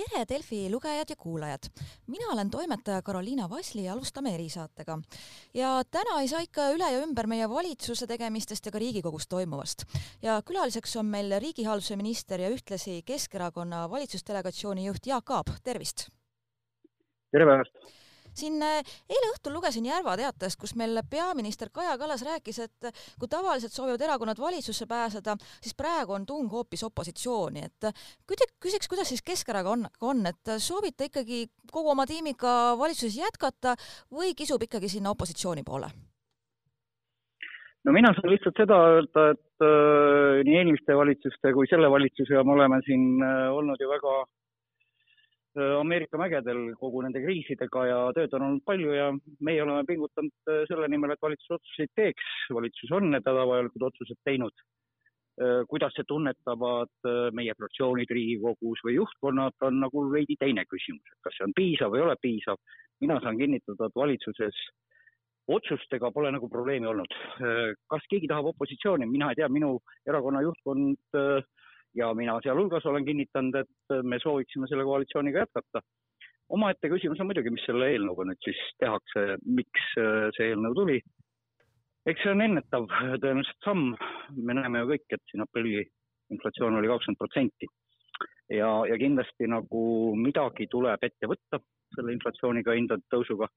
tere, Delfi lugejad ja kuulajad! mina olen toimetaja Karoliina Vasli ja alustame erisaatega. ja täna ei saa ikka üle ja ümber meie valitsuse tegemistest ja ka Riigikogus toimuvast. ja külaliseks on meil riigihalduse minister ja ühtlasi Keskerakonna valitsusdelegatsiooni juht Jaak Aab, tervist! tere päevast! Siin äh, eile õhtul lugesin Järva teatest, kus meil peaminister Kaja Kallas rääkis, et kui tavaliselt soovivad erakonnad valitsusse pääseda, siis praegu on tung hoopis opositsiooni, et küsiks, kuidas siis Keskerakond on, et soovite ikkagi kogu oma tiimiga valitsuses jätkata või kisub ikkagi sinna opositsiooni poole? no mina saan lihtsalt seda öelda, et äh, nii eelmiste valitsuste kui selle valitsusega me oleme siin äh, olnud ju väga Äh, Ameerika mägedel kogu nende kriisidega ja tööd on olnud palju ja meie oleme pingutanud äh, selle nimel, et valitsus otsuseid teeks. valitsus on need hädavajalikud otsused teinud. Äh, kuidas see tunnetavad meie fraktsioonid Riigikogus või juhtkonnad, on nagu veidi teine küsimus, et kas see on piisav ei ole piisav. mina saan kinnitada, et valitsuses otsustega pole nagu probleemi olnud. kas keegi tahab opositsiooni, mina ei tea, minu erakonna juhtkond äh, ja mina sealhulgas olen kinnitanud, et me sooviksime selle koalitsiooniga jätkata. omaette küsimus on muidugi, mis selle eelnõuga nüüd siis tehakse, miks äh, see eelnõu tuli. eks see on ennetav tõenäoliselt samm, me näeme ju kõik, et siin aprilli inflatsioon oli kakskümmend protsenti ja, ja kindlasti nagu midagi tuleb ette võtta selle inflatsiooniga, hindade tõusuga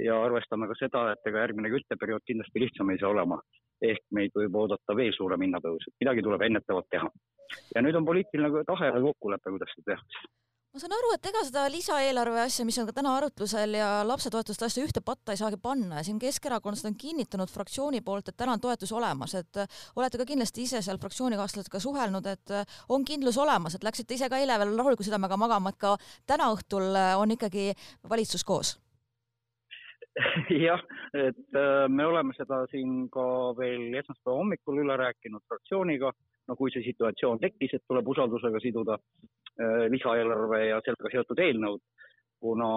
ja arvestame ka seda, et ega järgmine kütteperiood kindlasti lihtsam ei saa olema. Ehk meid võib oodata veel suurem hinnatõus, et midagi tuleb ennetavalt teha. ja nüüd on poliitiline tahe ja kokkulepe, kuidas seda tehakse. Ma saan aru, et ega seda lisaeelarve asja, mis on ka täna arutlusel ja lapsetoetuste asja ühte patta ei saagi panna. Ja siin Keskerakond on kinnitanud fraktsiooni poolt, et täna on toetus olemas, et olete ka kindlasti ise seal fraktsioonikaaslastega suhelnud, et on kindlus olemas, et läksite ise ka eile veel rahuliku südamega magama, et ka täna õhtul on ikkagi valitsus koos jah, et äh, me oleme seda siin ka veel esmaspäeva hommikul üle rääkinud fraktsiooniga, no kui see situatsioon tekkis, et tuleb usaldusega siduda äh, lisaeelarve ja sellega seotud eelnõud, kuna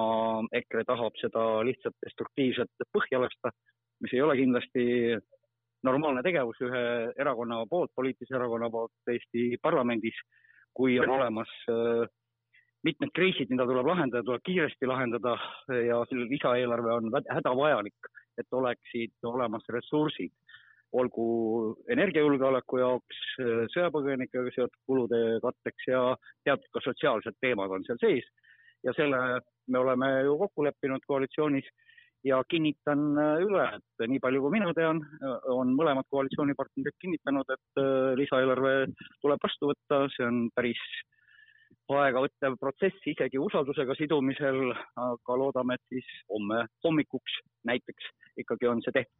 EKRE tahab seda lihtsalt destruktiivselt põhja lasta, mis ei ole kindlasti normaalne tegevus ühe erakonna poolt, poliitilise erakonna poolt Eesti parlamendis, kui on olemas äh, mitmed kriisid, mida tuleb lahendada, tuleb kiiresti lahendada ja selle lisaeelarve on hädavajalik, et oleksid olemas ressursid, olgu energiajulgeoleku jaoks, sõjapõgenikega seotud kulude katteks ja teatud ka sotsiaalsed teemad on seal sees. ja selle me oleme ju kokku leppinud koalitsioonis ja kinnitan üle, et nii palju kui mina tean, on mõlemad koalitsioonipartnerid kinnitanud, et lisaeelarve tuleb vastu võtta, see on päris aegavõttev protsess isegi usaldusega sidumisel, aga loodame, et siis homme hommikuks näiteks ikkagi on see tehtud.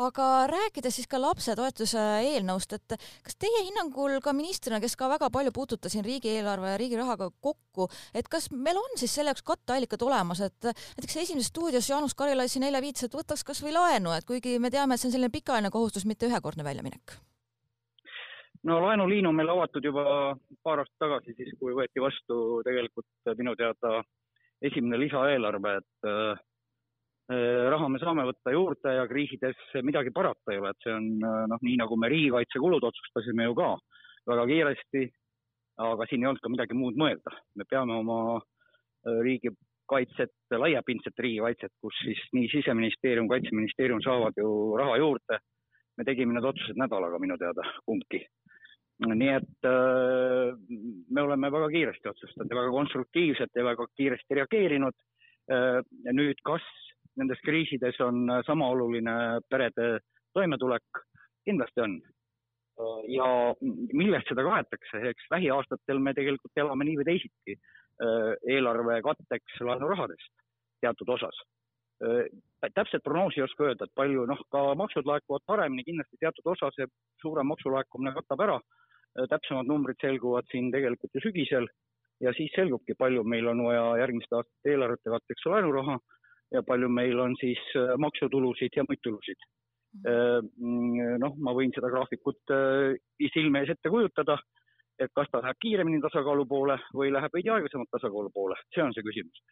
Aga rääkides siis ka lapsetoetuse eelnõust, et kas teie hinnangul ka ministrina, kes ka väga palju puututa siin riigieelarve ja riigi rahaga kokku, et kas meil on siis selle jaoks katteallikad olemas, et näiteks Esimeses stuudios Jaanus Karilaid siin eile viitas, et võtaks kas või laenu, et kuigi me teame, et see on selline pikaajaline kohustus, mitte ühekordne väljaminek no laenuliin on meil avatud juba paar aastat tagasi, siis kui võeti vastu tegelikult minu teada esimene lisaeelarve, et äh, raha me saame võtta juurde ja kriisides midagi parata ei ole, et see on äh, noh, nii nagu me riigikaitsekulud otsustasime ju ka väga kiiresti, aga siin ei olnud ka midagi muud mõelda. me peame oma äh, riigikaitset, laiapindset riigikaitset, kus siis nii Siseministeerium, Kaitseministeerium saavad ju raha juurde. me tegime need otsused nädalaga minu teada kumbki nii et äh, me oleme väga kiiresti otsustanud ja väga konstruktiivselt ja väga kiiresti reageerinud. Äh, nüüd, kas nendes kriisides on sama oluline perede toimetulek? kindlasti on. Äh, ja millest seda kaetakse, eks lähiaastatel me tegelikult elame nii või teisiti eelarve katteks laenurahadest teatud osas. täpset prognoosi ei oska öelda, et palju, noh, ka maksud laekuvad paremini, kindlasti teatud osa see suurem maksulaekumine katab ära täpsemad numbrid selguvad siin tegelikult ju sügisel ja siis selgubki, palju meil on vaja järgmiste aastate eelarvete katteks laenuraha ja palju meil on siis äh, maksutulusid ja muid tulusid. Äh, noh, ma võin seda graafikut silme ees ette kujutada, et kas ta läheb kiiremini tasakaalu poole või läheb veidi aeglasemalt tasakaalu poole, see on see küsimus.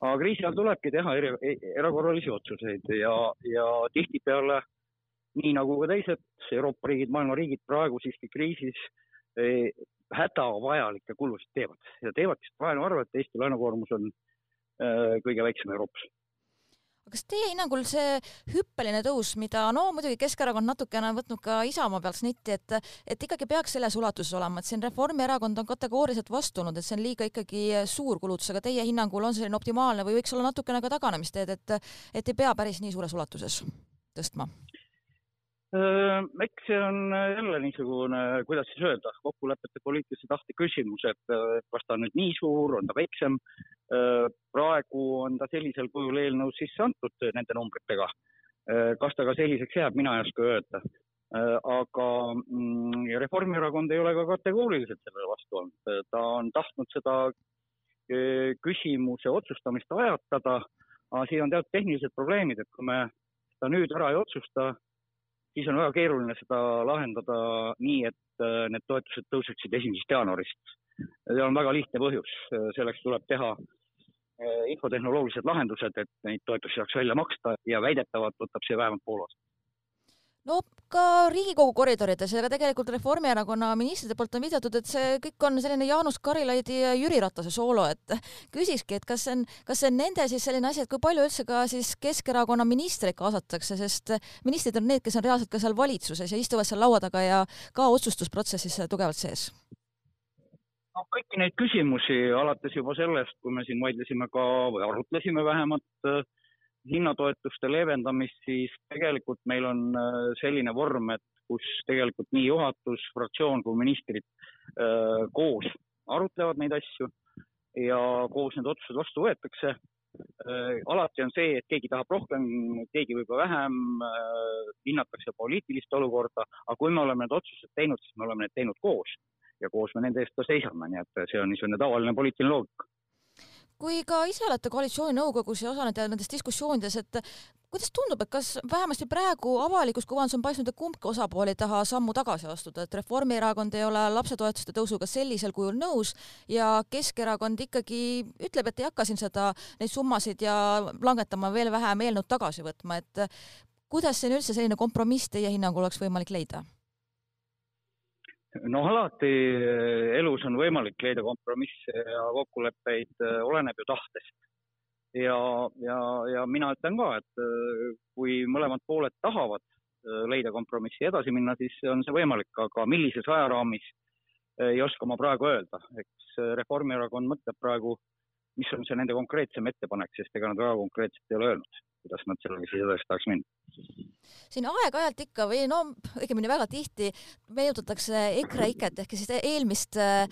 aga kriisi ajal tulebki teha eri, e-, erakorralisi otsuseid ja, ja tihtipeale nii nagu ka teised Euroopa riigid, maailma riigid praegu siiski kriisis hädavajalikke kulusid teevad ja teevad lihtsalt laenu arvelt, Eesti laenukoormus on kõige väiksem Euroopas kas teie hinnangul see hüppeline tõus, mida no muidugi Keskerakond natukene on võtnud ka Isamaa pealt snitti, et et ikkagi peaks selles ulatuses olema, et siin Reformierakond on kategooriliselt vastu olnud, et see on liiga ikkagi suur kulutus, aga teie hinnangul on selline optimaalne või võiks olla natukene ka taganemisteed, et et ei pea päris nii suures ulatuses tõstma? Eks see on jälle niisugune, kuidas siis öelda, kokkulepete poliitilise tahte küsimus, et kas ta on nüüd nii suur, on ta väiksem. praegu on ta sellisel kujul eelnõus sisse antud nende numbritega. kas ta ka selliseks jääb, mina ei oska öelda. aga mm, Reformierakond ei ole ka kategooriliselt sellele vastu olnud, ta on tahtnud seda küsimuse otsustamist ajatada, aga siin on teatud tehnilised probleemid, et kui me seda nüüd ära ei otsusta, siis on väga keeruline seda lahendada nii, et äh, need toetused tõuseksid esimesest jaanuarist. seal on väga lihtne põhjus, selleks tuleb teha äh, infotehnoloogilised lahendused, et neid toetusi saaks välja maksta ja väidetavalt võtab see vähemalt pool aastat no ka Riigikogu koridorides ja ka tegelikult Reformierakonna ministrite poolt on viidatud, et see kõik on selline Jaanus Karilaidi ja Jüri Ratase soolo, et küsikski, et kas see on, kas see on nende siis selline asi, et kui palju üldse ka siis Keskerakonna ministreid kaasatakse, sest ministrid on need, kes on reaalselt ka seal valitsuses ja istuvad seal laua taga ja ka otsustusprotsessis tugevalt sees. No kõiki neid küsimusi, alates juba sellest, kui me siin vaidlesime ka või arutlesime vähemalt äh, hinnatoetuste leevendamist, siis tegelikult meil on äh, selline vorm, et kus tegelikult nii juhatus, fraktsioon kui ministrid äh, koos arutlevad neid asju ja koos need otsused vastu võetakse. Äh, alati on see, et keegi tahab rohkem, keegi võib-olla vähem, hinnatakse poliitilist olukorda, aga kui me oleme need otsused teinud, siis me oleme need teinud koos ja koos me nende eest ka seisame, nii et see on niisugune tavaline poliitiline loogika kui ka ise olete koalitsiooninõukogus ja osalete nendes diskussioonides, et kuidas tundub, et kas vähemasti praegu avalikus kuvandis on paistnud, et kumbki osapool ei taha sammu tagasi astuda, et Reformierakond ei ole lapsetoetuste tõusuga sellisel kujul nõus ja Keskerakond ikkagi ütleb, et ei hakka siin seda, neid summasid ja langetama veel vähem eelnõud tagasi võtma, et kuidas siin üldse selline kompromiss teie hinnangul oleks võimalik leida? Noh, alati eh, elus on võimalik leida kompromisse ja kokkuleppeid, eh, oleneb ju tahtest. ja, ja, ja mina ütlen ka, et eh, kui mõlemad pooled tahavad leida kompromissi ja edasi minna, siis on see võimalik, aga millises ajaraamis ei oska ma praegu öelda, eks Reformierakond mõtleb praegu, mis on see nende konkreetsem ettepanek, sest ega nad väga konkreetselt ei ole öelnud kuidas nad sellega siis edasi tahaks minna. siin aeg-ajalt ikka või no õigemini väga tihti meenutatakse EKREIKet ehk siis eelmist äh,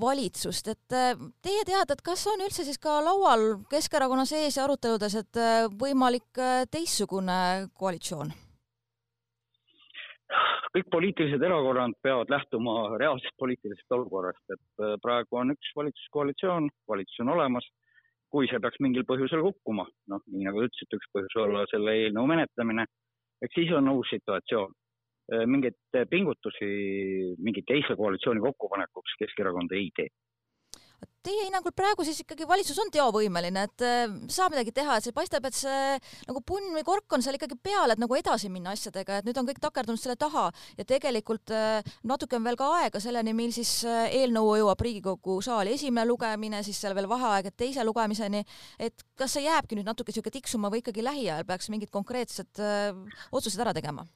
valitsust, et äh, teie teada, et kas on üldse siis ka laual Keskerakonna sees ja aruteludes, et äh, võimalik teistsugune koalitsioon? kõik poliitilised erakonnad peavad lähtuma reaalsest poliitilisest olukorrast, et praegu on üks valitsuskoalitsioon, valitsus on olemas kui see peaks mingil põhjusel kukkuma, noh, nii nagu te ütlesite, üks põhjus olla selle eelnõu menetlemine, eks siis on uus situatsioon. Mingeid pingutusi mingi teise koalitsiooni kokkupanekuks Keskerakond ei tee Teie hinnangul praegu siis ikkagi valitsus on teovõimeline, et äh, saab midagi teha, et see paistab, et see nagu punn või kork on seal ikkagi peal, et nagu edasi minna asjadega, et nüüd on kõik takerdunud selle taha ja tegelikult äh, natuke on veel ka aega selleni, mil siis äh, eelnõu jõuab Riigikogu saali esimene lugemine, siis seal veel vaheaeg, et teise lugemiseni, et kas see jääbki nüüd natuke niisugune tiksuma või ikkagi lähiajal peaks mingid konkreetsed otsused ära tegema?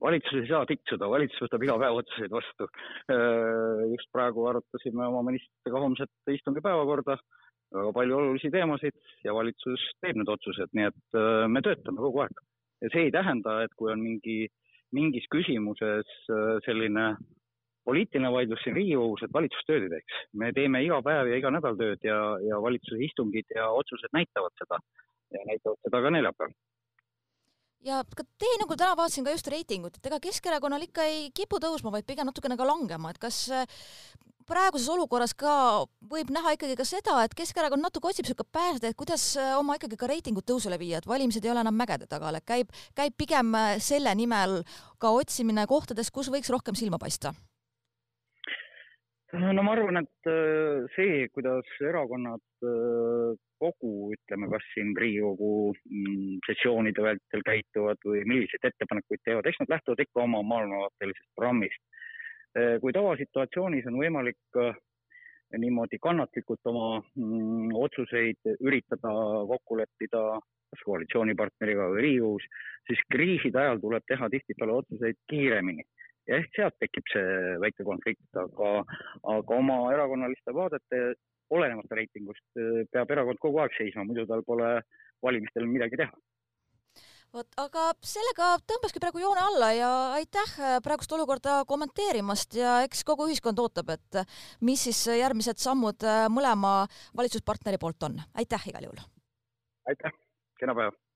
Valitsus ei saa tiksuda, valitsus võtab iga päev otsuseid vastu. Äh, just praegu arutasime oma ministritega homset istungi päevakorda, väga palju olulisi teemasid ja valitsus teeb need otsused, nii et äh, me töötame kogu aeg. ja see ei tähenda, et kui on mingi, mingis küsimuses äh, selline poliitiline vaidlus siin Riigikogus, et valitsus tööd ei teeks. me teeme iga päev ja iga nädal tööd ja, ja valitsuse istungid ja otsused näitavad seda ja näitavad seda ka neljapäeval ja ka teie nagu täna vaatasin ka just reitingut, et ega Keskerakonnal ikka ei kipu tõusma, vaid pigem natukene ka langema, et kas äh, praeguses olukorras ka võib näha ikkagi ka seda, et Keskerakond natuke otsib niisugune pääseteed, kuidas äh, oma ikkagi ka reitingut tõusule viia, et valimised ei ole enam mägede taga, et käib, käib pigem äh, selle nimel ka otsimine kohtades, kus võiks rohkem silma paista no ma arvan, et äh, see, kuidas erakonnad äh, kogu, ütleme, kas siin Riigikogu mm, sessioonide vältel käituvad või milliseid ettepanekuid teevad, eks nad lähtuvad ikka oma maailmavaatelisest programmist. kui tavasituatsioonis on võimalik niimoodi kannatlikult oma mm, otsuseid üritada kokku leppida kas koalitsioonipartneriga või Riigikogus, siis kriiside ajal tuleb teha tihtipeale otsuseid kiiremini ja ehk sealt tekib see väike konflikt, aga, aga oma erakonnaliste vaadete olenemata reitingust peab erakond kogu aeg seisma, muidu tal pole valimistel midagi teha vot, aga sellega tõmbaski praegu joone alla ja aitäh äh, praegust olukorda kommenteerimast ja eks kogu ühiskond ootab, et äh, mis siis järgmised sammud mõlema valitsuspartneri poolt on. aitäh igal juhul! aitäh, kena päeva!